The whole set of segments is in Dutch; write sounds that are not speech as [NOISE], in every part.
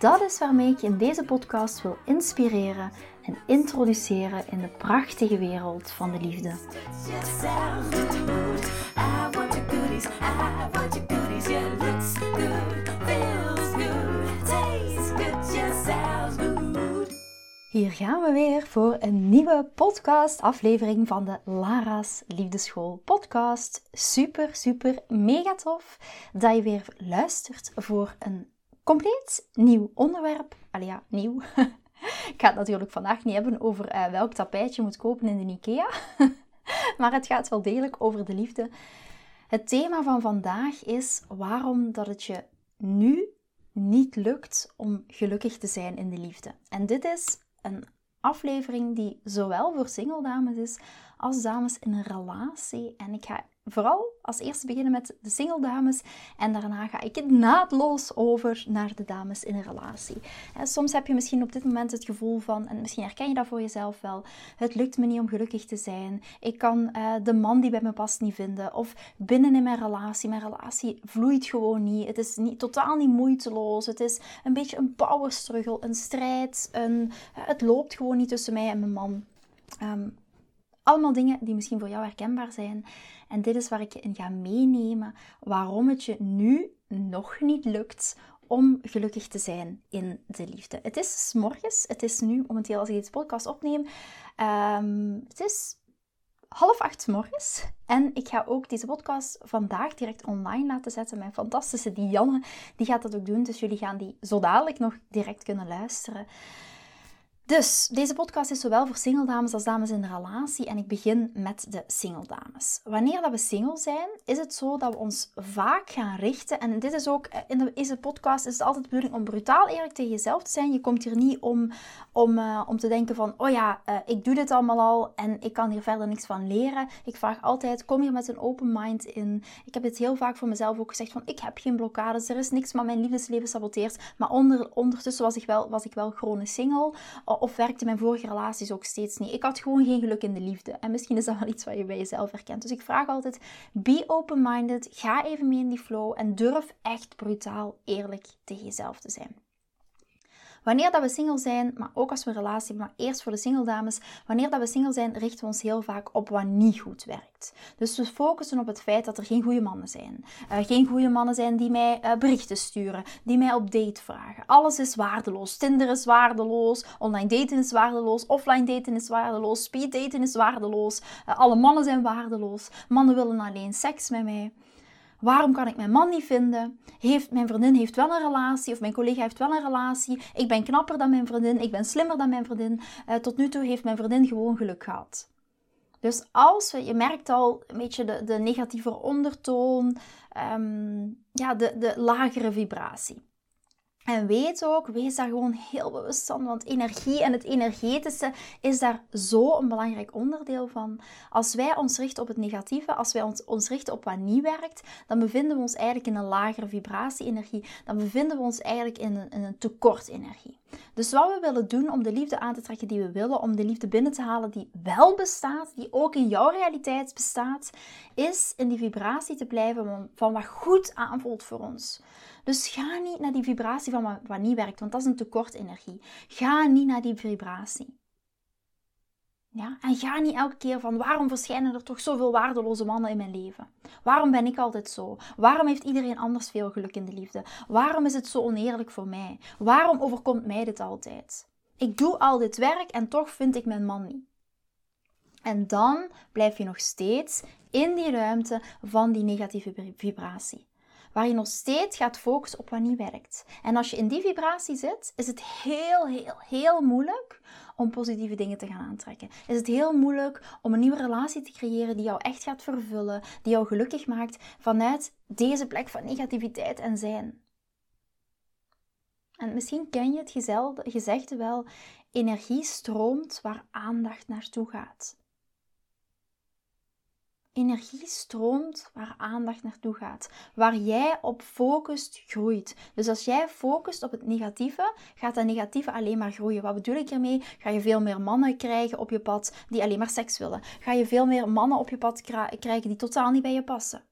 Dat is waarmee ik je in deze podcast wil inspireren en introduceren in de prachtige wereld van de liefde. Hier gaan we weer voor een nieuwe podcast aflevering van de Lara's Liefdeschool podcast. Super, super, mega tof dat je weer luistert voor een compleet nieuw onderwerp. Ja, nieuw. [LAUGHS] Ik ga het natuurlijk vandaag niet hebben over uh, welk tapijt je moet kopen in de IKEA. [LAUGHS] maar het gaat wel degelijk over de liefde. Het thema van vandaag is waarom dat het je nu niet lukt om gelukkig te zijn in de liefde. En dit is een aflevering die zowel voor single dames is als dames in een relatie. En ik ga vooral als eerste beginnen met de single dames en daarna ga ik het naadloos over naar de dames in een relatie. Soms heb je misschien op dit moment het gevoel van, en misschien herken je dat voor jezelf wel, het lukt me niet om gelukkig te zijn. Ik kan uh, de man die bij me past niet vinden. Of binnen in mijn relatie, mijn relatie vloeit gewoon niet. Het is niet, totaal niet moeiteloos. Het is een beetje een power struggle, een strijd. Een, het loopt gewoon niet tussen mij en mijn man. Ehm, allemaal dingen die misschien voor jou herkenbaar zijn. En dit is waar ik je in ga meenemen waarom het je nu nog niet lukt om gelukkig te zijn in de liefde. Het is morgens, het is nu momenteel als ik deze podcast opneem, ehm, het is half acht morgens. En ik ga ook deze podcast vandaag direct online laten zetten. Mijn fantastische Dianne, die gaat dat ook doen. Dus jullie gaan die zo dadelijk nog direct kunnen luisteren. Dus deze podcast is zowel voor single dames als dames in de relatie en ik begin met de single dames. Wanneer dat we single zijn, is het zo dat we ons vaak gaan richten en dit is ook eh, in deze podcast is het altijd de bedoeling om brutaal eerlijk tegen jezelf te zijn. Je komt hier niet om, om, uh, om te denken van, oh ja, uh, ik doe dit allemaal al en ik kan hier verder niks van leren. Ik vraag altijd, kom hier met een open mind in. Ik heb dit heel vaak voor mezelf ook gezegd van, ik heb geen blokkades, er is niks wat mijn liefdesleven saboteert. Maar onder, ondertussen was ik wel, was ik wel chronisch single of werkte mijn vorige relaties ook steeds niet. Ik had gewoon geen geluk in de liefde. En misschien is dat wel iets wat je bij jezelf herkent. Dus ik vraag altijd: be open-minded. Ga even mee in die flow. En durf echt brutaal eerlijk tegen jezelf te zijn. Wanneer dat we single zijn, maar ook als we een relatie hebben, maar eerst voor de single dames, wanneer dat we single zijn, richten we ons heel vaak op wat niet goed werkt. Dus we focussen op het feit dat er geen goede mannen zijn. Uh, geen goede mannen zijn die mij uh, berichten sturen, die mij op date vragen. Alles is waardeloos. Tinder is waardeloos, online daten is waardeloos, offline daten is waardeloos, speed daten is waardeloos. Uh, alle mannen zijn waardeloos. Mannen willen alleen seks met mij. Waarom kan ik mijn man niet vinden? Heeft, mijn vriendin heeft wel een relatie of mijn collega heeft wel een relatie. Ik ben knapper dan mijn vriendin, ik ben slimmer dan mijn vriendin. Uh, tot nu toe heeft mijn vriendin gewoon geluk gehad. Dus als je merkt al een beetje de, de negatieve ondertoon, um, ja, de, de lagere vibratie. En weet ook, wees daar gewoon heel bewust van, want energie en het energetische is daar zo een belangrijk onderdeel van. Als wij ons richten op het negatieve, als wij ons, ons richten op wat niet werkt, dan bevinden we ons eigenlijk in een lagere vibratie-energie. Dan bevinden we ons eigenlijk in een, in een tekort-energie. Dus wat we willen doen om de liefde aan te trekken die we willen, om de liefde binnen te halen die wel bestaat, die ook in jouw realiteit bestaat, is in die vibratie te blijven van wat goed aanvoelt voor ons. Dus ga niet naar die vibratie van wat, niet werkt, want dat is een tekort energie. Ga niet naar die vibratie. Ja? En ga niet elke keer van waarom verschijnen er toch zoveel waardeloze mannen in mijn leven? Waarom ben ik altijd zo? Waarom heeft iedereen anders veel geluk in de liefde? Waarom is het zo oneerlijk voor mij? Waarom overkomt mij dit altijd? Ik doe al dit werk en toch vind ik mijn man niet. En dan blijf je nog steeds in die ruimte van die negatieve vibratie waar je nog steeds gaat focussen op wat niet werkt. En als je in die vibratie zit, is het heel, heel, heel moeilijk om positieve dingen te gaan aantrekken. Is het heel moeilijk om een nieuwe relatie te creëren die jou echt gaat vervullen, die jou gelukkig maakt vanuit deze plek van negativiteit en zijn. En misschien ken je het gezegde wel: energie stroomt waar aandacht naartoe gaat. Energie stroomt waar aandacht naartoe gaat. Waar jij op focust, groeit. Dus als jij focust op het negatieve, gaat dat negatieve alleen maar groeien. Wat bedoel ik ermee? Ga je veel meer mannen krijgen op je pad die alleen maar seks willen. Ga je veel meer mannen op je pad krijgen die totaal niet bij je passen.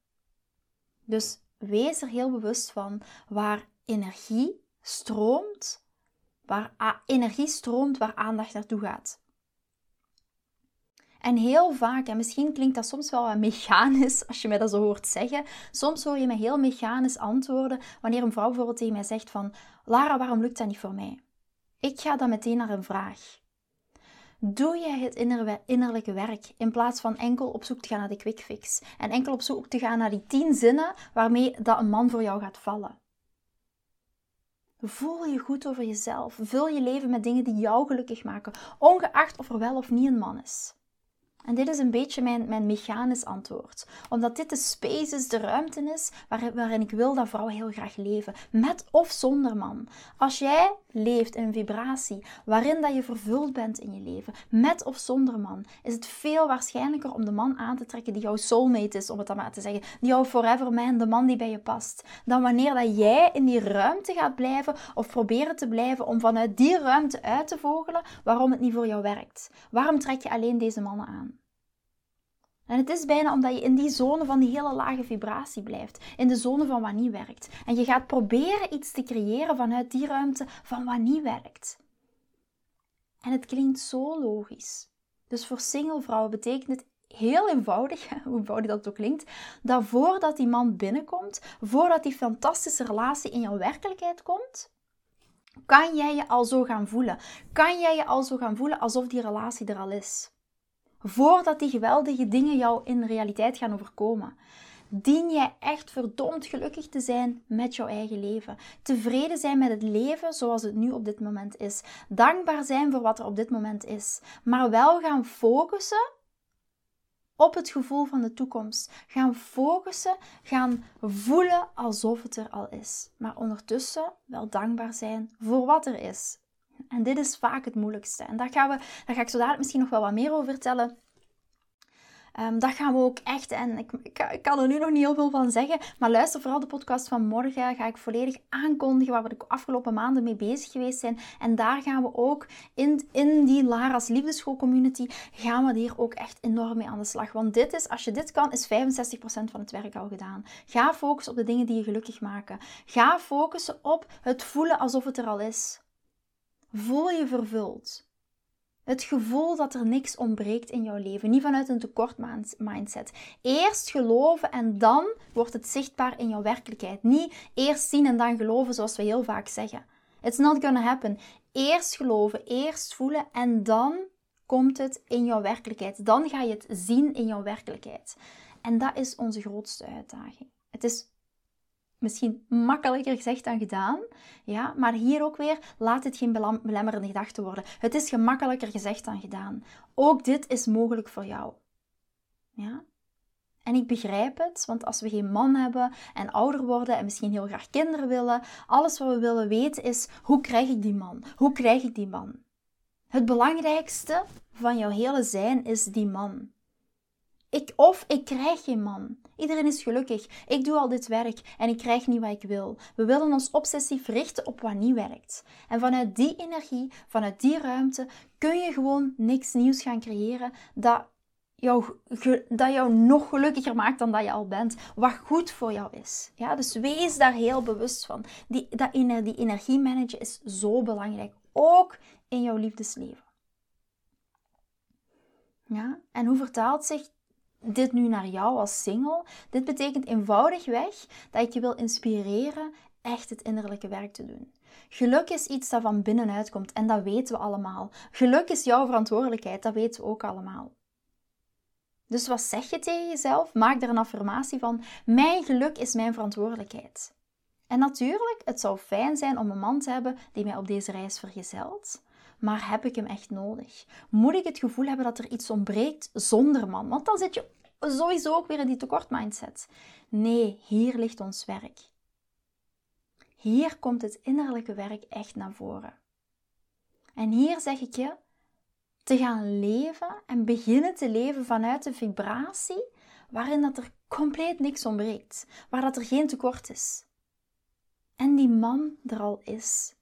Dus wees er heel bewust van waar energie stroomt, waar energie stroomt waar aandacht naartoe gaat. En heel vaak, en misschien klinkt dat soms wel wat mechanisch als je mij dat zo hoort zeggen, soms hoor je me heel mechanisch antwoorden wanneer een vrouw bijvoorbeeld tegen mij zegt van Lara, waarom lukt dat niet voor mij? Ik ga dan meteen naar een vraag. Doe jij het innerlijke werk in plaats van enkel op zoek te gaan naar de quick fix en enkel op zoek te gaan naar die tien zinnen waarmee dat een man voor jou gaat vallen? Voel je goed over jezelf. Vul je leven met dingen die jou gelukkig maken, ongeacht of er wel of niet een man is. En dit is een beetje mijn, mijn mechanisch antwoord. Omdat dit de space is, de ruimte is waarin ik wil dat vrouwen heel graag leven. Met of zonder man. Als jij leeft in vibratie waarin dat je vervuld bent in je leven, met of zonder man, is het veel waarschijnlijker om de man aan te trekken die jouw soulmate is, om het dan maar te zeggen. Die jouw forever man, de man die bij je past. Dan wanneer dat jij in die ruimte gaat blijven of proberen te blijven om vanuit die ruimte uit te vogelen waarom het niet voor jou werkt. Waarom trek je alleen deze mannen aan? En het is bijna omdat je in die zone van die hele lage vibratie blijft. In de zone van wat niet werkt. En je gaat proberen iets te creëren vanuit die ruimte van wat niet werkt. En het klinkt zo logisch. Dus voor single vrouwen betekent het heel eenvoudig, [LAUGHS] hoe eenvoudig dat ook klinkt, dat voordat die man binnenkomt, voordat die fantastische relatie in jouw werkelijkheid komt, kan jij je al zo gaan voelen. Kan jij je al zo gaan voelen alsof die relatie er al is voordat die geweldige dingen jou in realiteit gaan overkomen. Dien jij echt verdomd gelukkig te zijn met jouw eigen leven. Tevreden zijn met het leven zoals het nu op dit moment is. Dankbaar zijn voor wat er op dit moment is. Maar wel gaan focussen op het gevoel van de toekomst. Gaan focussen, gaan voelen alsof het er al is. Maar ondertussen wel dankbaar zijn voor wat er is. En dit is vaak het moeilijkste. En daar, gaan we, daar ga ik zo dadelijk misschien nog wel wat meer over vertellen. Um, dat gaan we ook echt, en ik, ik, kan er nu nog niet heel veel van zeggen, maar luister vooral de podcast van morgen. Ga ik volledig aankondigen waar we de afgelopen maanden mee bezig geweest zijn. En daar gaan we ook in, in die Lara's Liefdeschool community, gaan we hier ook echt enorm mee aan de slag. Want dit is, als je dit kan, is 65% van het werk al gedaan. Ga focussen op de dingen die je gelukkig maken. Ga focussen op het voelen alsof het er al is. Voel je vervuld. Het gevoel dat er niks ontbreekt in jouw leven. Niet vanuit een tekort mindset. Eerst geloven en dan wordt het zichtbaar in jouw werkelijkheid. Niet eerst zien en dan geloven zoals we heel vaak zeggen. It's not gonna happen. Eerst geloven, eerst voelen en dan komt het in jouw werkelijkheid. Dan ga je het zien in jouw werkelijkheid. En dat is onze grootste uitdaging. Het is misschien makkelijker gezegd dan gedaan. Ja, maar hier ook weer, laat het geen belemmerende gedachte worden. Het is gemakkelijker gezegd dan gedaan. Ook dit is mogelijk voor jou. Ja? En ik begrijp het, want als we geen man hebben en ouder worden en misschien heel graag kinderen willen, alles wat we willen weten is, hoe krijg ik die man? Hoe krijg ik die man? Het belangrijkste van jouw hele zijn is die man. Ik, of ik krijg geen man. Iedereen is gelukkig. Ik doe al dit werk en ik krijg niet wat ik wil. We willen ons obsessief richten op wat niet werkt. En vanuit die energie, vanuit die ruimte, kun je gewoon niks nieuws gaan creëren dat jou, dat jou nog gelukkiger maakt dan dat je al bent. Wat goed voor jou is. Ja, dus wees daar heel bewust van. Die, dat, die energie managen is zo belangrijk. Ook in jouw liefdesleven. Ja? En hoe vertaalt zich dit nu naar jou als single? Dit betekent eenvoudigweg dat ik je wil inspireren echt het innerlijke werk te doen. Geluk is iets dat van binnenuit komt en dat weten we allemaal. Geluk is jouw verantwoordelijkheid, dat weten we ook allemaal. Dus wat zeg je tegen jezelf? Maak er een affirmatie van: Mijn geluk is mijn verantwoordelijkheid. En natuurlijk, het zou fijn zijn om een man te hebben die mij op deze reis vergezelt. Maar heb ik hem echt nodig? Moet ik het gevoel hebben dat er iets ontbreekt zonder man? Want dan zit je sowieso ook weer in die tekort mindset. Nee, hier ligt ons werk. Hier komt het innerlijke werk echt naar voren. En hier zeg ik je te gaan leven en beginnen te leven vanuit de vibratie waarin dat er compleet niks ontbreekt, waar dat er geen tekort is. En die man er al is.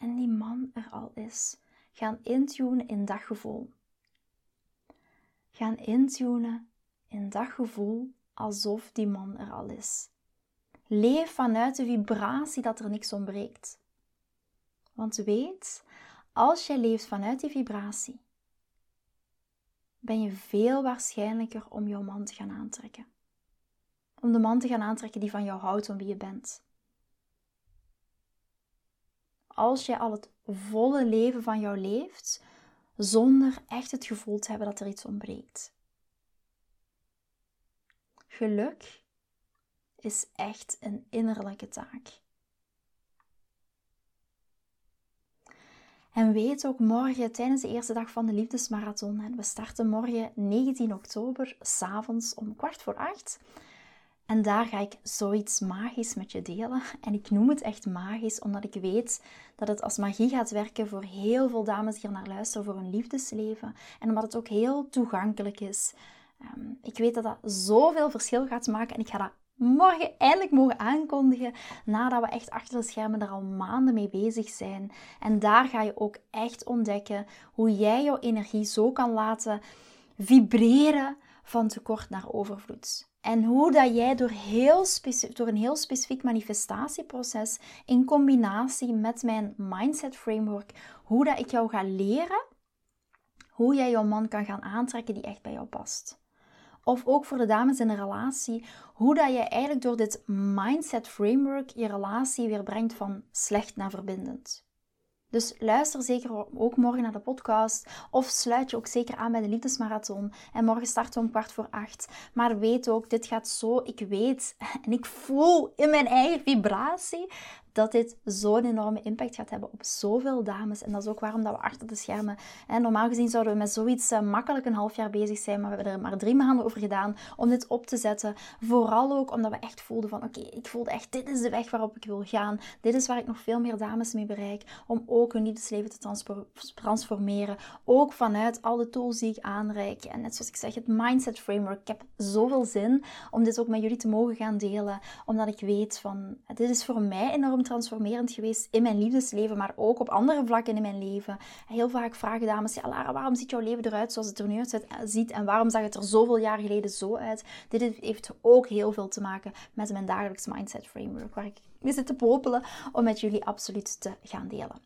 En die man er al is. Gaan intunen in daggevoel. Gaan intunen in daggevoel alsof die man er al is. Leef vanuit de vibratie dat er niks ontbreekt. Want weet, als jij leeft vanuit die vibratie, ben je veel waarschijnlijker om jouw man te gaan aantrekken. Om de man te gaan aantrekken die van jou houdt om wie je bent. Als jij al het volle leven van jou leeft, zonder echt het gevoel te hebben dat er iets ontbreekt. Geluk is echt een innerlijke taak. En weet ook morgen tijdens de eerste dag van de liefdesmarathon. En we starten morgen 19 oktober, s'avonds om kwart voor acht. En daar ga ik zoiets magisch met je delen. En ik noem het echt magisch, omdat ik weet dat het als magie gaat werken voor heel veel dames die er naar luisteren voor hun liefdesleven. En omdat het ook heel toegankelijk is. Ehm, ik weet dat dat zoveel verschil gaat maken en ik ga dat morgen eindelijk mogen aankondigen. Nadat we echt achter de schermen er al maanden mee bezig zijn. En daar ga je ook echt ontdekken hoe jij jouw energie zo kan laten vibreren van tekort naar overvloed. En hoe dat jij door, heel door een heel specifiek manifestatieproces in combinatie met mijn mindset framework, hoe dat ik jou ga leren hoe jij jouw man kan gaan aantrekken die echt bij jou past. Of ook voor de dames in een relatie, hoe dat je eigenlijk door dit mindset framework je relatie weer brengt van slecht naar verbindend. Dus luister zeker ook morgen naar de podcast. Of sluit je ook zeker aan bij de Liefdesmarathon. En morgen starten we om kwart voor acht. Maar weet ook, dit gaat zo. Ik weet [LAUGHS] en ik voel in mijn eigen vibratie dat dit zo'n enorme impact gaat hebben op zoveel dames. En dat is ook waarom dat we achter de schermen... Hè, normaal gezien zouden we met zoiets uh, makkelijk een half jaar bezig zijn, maar we hebben er maar drie maanden over gedaan om dit op te zetten. Vooral ook omdat we echt voelden van, oké, ik voelde echt, dit is de weg waarop ik wil gaan. Dit is waar ik nog veel meer dames mee bereik, om ook hun liefdesleven te transformeren. Ook vanuit al de tools die ik aanreik. En net zoals ik zeg, het Mindset Framework. Ik heb zoveel zin om dit ook met jullie te mogen gaan delen, omdat ik weet van, dit is voor mij enorm transformerend geweest in mijn liefdesleven, maar ook op andere vlakken in mijn leven. Heel vaak vragen dames, ja Lara, waarom ziet jouw leven eruit zoals het er nu uit ziet en waarom zag het er zoveel jaar geleden zo uit? Dit heeft ook heel veel te maken met mijn dagelijks mindset framework, waar ik mee zit te popelen om met jullie absoluut te gaan delen.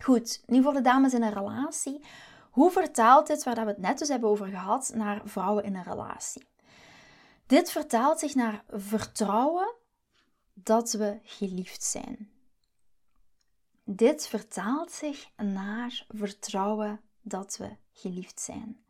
Goed, nu voor de dames in een relatie. Hoe vertaalt dit, waar we het net dus hebben over gehad, naar vrouwen in een relatie? Dit vertaalt zich naar vertrouwen dat we geliefd zijn. Dit vertaalt zich naar vertrouwen dat we geliefd zijn.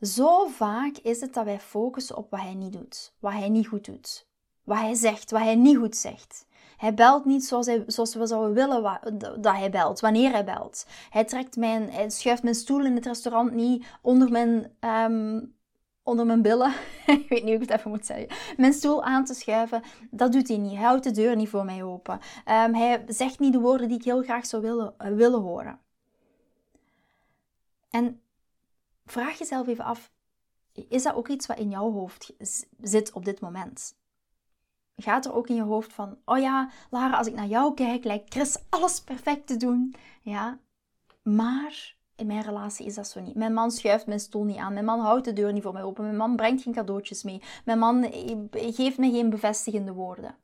Zo vaak is het dat wij focussen op wat hij niet doet, wat hij niet goed doet, wat hij zegt, wat hij niet goed zegt. Hij belt niet zoals, zoals we zouden willen dat hij belt, wanneer hij belt. Hij, trekt mijn, schuift mijn stoel in het restaurant niet onder mijn um, onder mijn billen, [LAUGHS] ik weet niet hoe ik het even moet zeggen, mijn stoel aan te schuiven. Dat doet hij niet. Hij houdt de deur niet voor mij open. Um, hij zegt niet de woorden die ik heel graag zou willen, uh, willen horen. En vraag jezelf even af, is dat ook iets wat in jouw hoofd zit op dit moment? Gaat er ook in je hoofd van, oh ja, Lara, als ik naar jou kijk, lijkt Chris alles perfect te doen. Ja, maar in mijn relatie is dat zo niet. Mijn man schuift mijn stoel niet aan. Mijn man houdt de deur niet voor mij open. Mijn man brengt geen cadeautjes mee. Mijn man geeft me geen bevestigende woorden.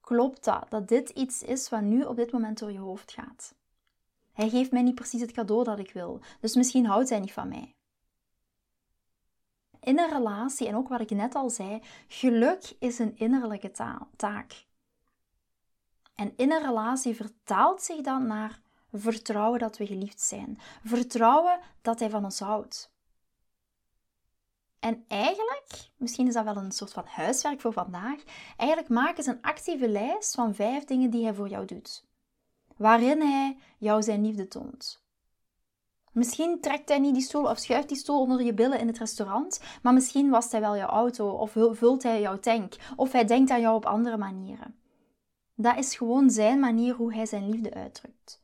Klopt dat? Dat dit iets is wat nu op dit moment door je hoofd gaat? Hij geeft mij niet precies het cadeau dat ik wil. Dus misschien houdt hij niet van mij. In een relatie, en ook wat ik net al zei, geluk is een innerlijke taak. En in een relatie vertaalt zich dat naar Vertrouwen dat we geliefd zijn. Vertrouwen dat Hij van ons houdt. En eigenlijk, misschien is dat wel een soort van huiswerk voor vandaag, eigenlijk maak eens een actieve lijst van vijf dingen die Hij voor jou doet. Waarin Hij jou zijn liefde toont. Misschien trekt hij niet die stoel of schuift die stoel onder je billen in het restaurant, maar misschien wast hij wel jouw auto of vult hij jouw tank of hij denkt aan jou op andere manieren. Dat is gewoon zijn manier hoe hij zijn liefde uitdrukt.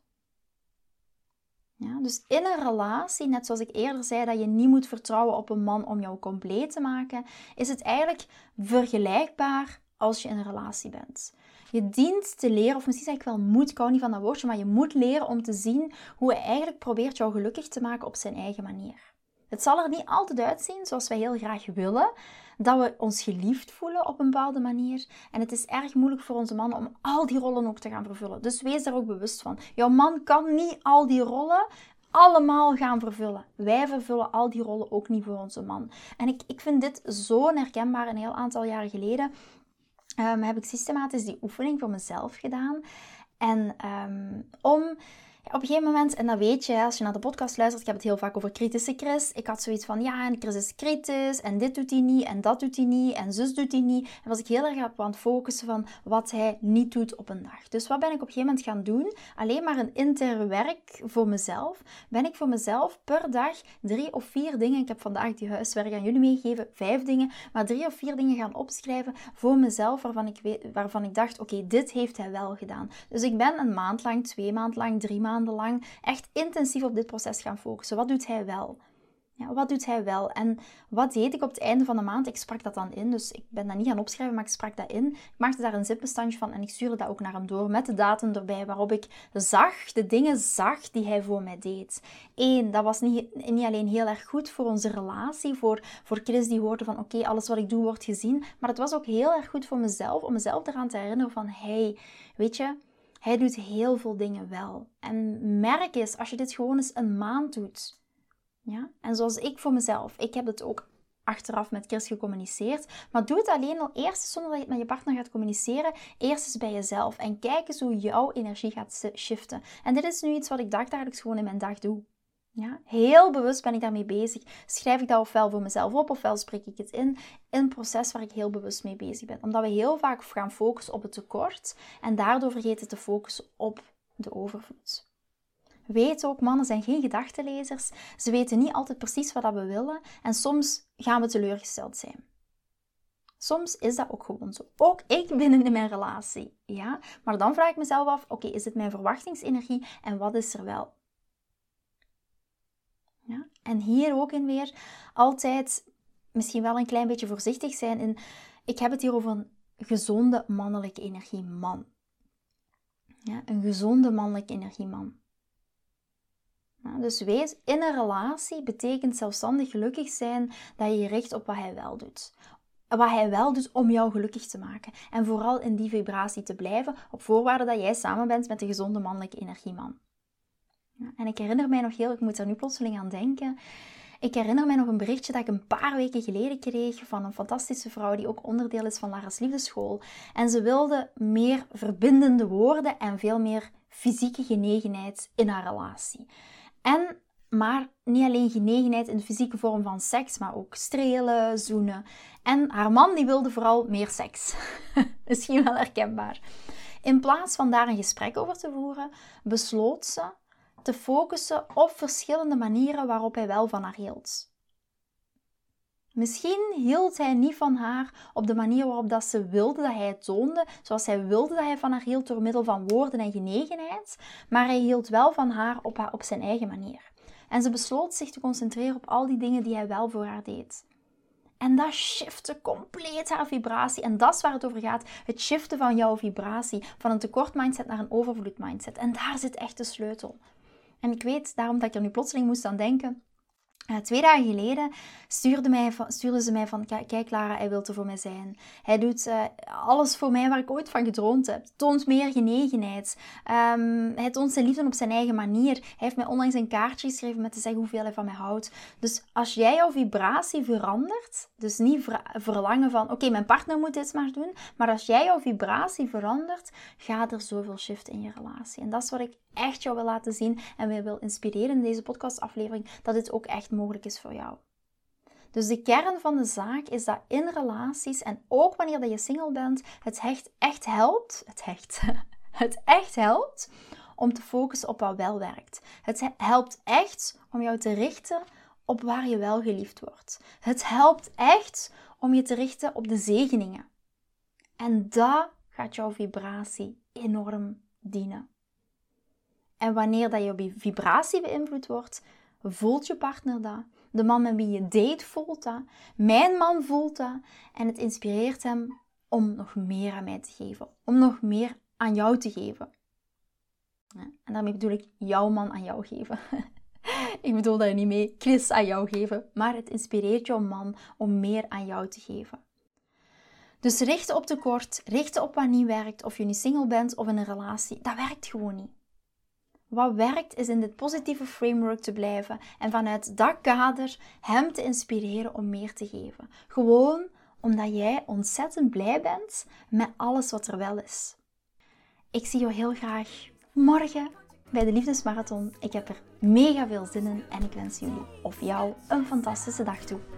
Ja, dus in een relatie, net zoals ik eerder zei, dat je niet moet vertrouwen op een man om jou compleet te maken, is het eigenlijk vergelijkbaar als je in een relatie bent. Je dient te leren, of misschien zeg ik wel moet, ik hou niet van dat woordje, maar je moet leren om te zien hoe hij eigenlijk probeert jou gelukkig te maken op zijn eigen manier. Het zal er niet altijd uitzien zoals wij heel graag willen, dat we ons geliefd voelen op een bepaalde manier. En het is erg moeilijk voor onze mannen om al die rollen ook te gaan vervullen. Dus wees daar ook bewust van. Jouw man kan niet al die rollen allemaal gaan vervullen. Wij vervullen al die rollen ook niet voor onze man. En ik, ik vind dit zo herkenbaar. Een heel aantal jaren geleden um, heb ik systematisch die oefening voor mezelf gedaan. En um, om op een gegeven moment, en dat weet je als je naar de podcast luistert, ik heb het heel vaak over kritische Chris. Ik had zoiets van, ja, en Chris is kritisch, en dit doet hij niet, en dat doet hij niet, en zus doet hij niet. En was ik heel erg aan het focussen van wat hij niet doet op een dag. Dus wat ben ik op een gegeven moment gaan doen? Alleen maar een intern werk voor mezelf. Ben ik voor mezelf per dag drie of vier dingen, ik heb vandaag die huiswerk aan jullie meegegeven, vijf dingen, maar drie of vier dingen gaan opschrijven voor mezelf, waarvan ik, weet, waarvan ik dacht, oké, dit heeft hij wel gedaan. Dus ik ben een maand lang, twee maand lang, drie maanden lang echt intensief op dit proces gaan focussen. Wat doet hij wel? Ja, wat doet hij wel? En wat deed ik op het einde van de maand? Ik sprak dat dan in, dus ik ben dat niet gaan opschrijven, maar ik sprak dat in. Ik maakte daar een zipbestandje van en ik stuurde dat ook naar hem door met de datum erbij, waarop ik zag, de dingen zag die hij voor mij deed. Eén, dat was niet, niet alleen heel erg goed voor onze relatie, voor, voor Chris die hoorde van oké, alles wat ik doe wordt gezien, maar het was ook heel erg goed voor mezelf, om mezelf eraan te herinneren van hey, weet je, hij doet heel veel dingen wel. En merk eens, als je dit gewoon eens een maand doet. Ja? En zoals ik voor mezelf, ik heb het ook achteraf met Chris gecommuniceerd. Maar doe het alleen al eerst zonder dat je het met je partner gaat communiceren. Eerst eens bij jezelf. En kijk eens hoe jouw energie gaat shiften. En dit is nu iets wat ik dagelijks gewoon in mijn dag doe. Ja, heel bewust ben ik daarmee bezig. Schrijf ik dat ofwel voor mezelf op, ofwel spreek ik het in. In een proces waar ik heel bewust mee bezig ben. Omdat we heel vaak gaan focussen op het tekort en daardoor vergeten te focussen op de overvloed. Weet ook, mannen zijn geen gedachtenlezers. Ze weten niet altijd precies wat we willen en soms gaan we teleurgesteld zijn. Soms is dat ook gewoon zo. Ook ik [LAUGHS] binnen in mijn relatie. Ja? Maar dan vraag ik mezelf af: oké, is het mijn verwachtingsenergie en wat is er wel? En hier ook in weer altijd misschien wel een klein beetje voorzichtig zijn in. Ik heb het hier over een gezonde mannelijke energieman. Ja, een gezonde mannelijke energieman. Dus wees in een relatie betekent zelfstandig gelukkig zijn dat je je richt op wat hij wel doet. Wat hij wel doet om jou gelukkig te maken. En vooral in die vibratie te blijven, op voorwaarde dat jij samen bent met de gezonde mannelijke energieman. En ik herinner mij nog heel, ik moet er nu plotseling aan denken. Ik herinner mij nog een berichtje dat ik een paar weken geleden kreeg van een fantastische vrouw die ook onderdeel is van Lara's Liefdeschool. En ze wilde meer verbindende woorden en veel meer fysieke genegenheid in haar relatie. En maar niet alleen genegenheid in de fysieke vorm van seks, maar ook strelen, zoenen. En haar man die wilde vooral meer seks. [LAUGHS] Misschien wel herkenbaar. In plaats van daar een gesprek over te voeren, besloot ze te focussen op verschillende manieren waarop hij wel van haar hield. Misschien hield hij niet van haar op de manier waarop dat ze wilde dat hij het toonde, zoals hij wilde dat hij van haar hield door middel van woorden en genegenheid, maar hij hield wel van haar op, haar, op zijn eigen manier. En ze besloot zich te concentreren op al die dingen die hij wel voor haar deed. En dat shifte compleet haar vibratie. En dat is waar het over gaat. Het shiften van jouw vibratie. Van een tekort mindset naar een overvloed mindset. En daar zit echt de sleutel. En ik weet daarom dat ik er nu plotseling moest aan denken. Twee dagen geleden stuurde, mij stuurde ze mij van, kijk Lara, hij wil er voor mij zijn. Hij doet uh, alles voor mij waar ik ooit van gedroomd heb. Toont meer genegenheid. Um, hij toont zijn liefde op zijn eigen manier. Hij heeft mij onlangs een kaartje geschreven met te zeggen hoeveel hij van mij houdt. Dus als jij jouw vibratie verandert, dus niet verlangen van, oké, mijn partner moet dit maar doen. Maar als jij jouw vibratie verandert, gaat er zoveel shift in je relatie. En dat is wat ik echt jou wil laten zien en wil inspireren in deze podcastaflevering, dat dit ook echt mogelijk is voor jou. Dus de kern van de zaak is dat in relaties en ook wanneer dat je single bent, het echt, echt helpt, het echt, [LAUGHS] het echt helpt om te focussen op wat wel werkt. Het helpt echt om jou te richten op waar je wel geliefd wordt. Het helpt echt om je te richten op de zegeningen. En dat gaat jouw vibratie enorm dienen. En wanneer dat je vibratie beïnvloed wordt, voelt je partner dat. De man met wie je date voelt dat. Mijn man voelt dat. En het inspireert hem om nog meer aan mij te geven. Om nog meer aan jou te geven. En daarmee bedoel ik jouw man aan jou geven. [LAUGHS] ik bedoel daar niet mee Chris aan jou geven. Maar het inspireert jouw man om meer aan jou te geven. Dus richten op tekort, richten op wat niet werkt, of je nu single bent of in een relatie, dat werkt gewoon niet. Wat werkt is in dit positieve framework te blijven en vanuit dat kader hem te inspireren om meer te geven. Gewoon omdat jij ontzettend blij bent met alles wat er wel is. Ik zie jou heel graag morgen bij de Liefdesmarathon. Ik heb er mega veel zin in en ik wens jullie of jou een fantastische dag toe.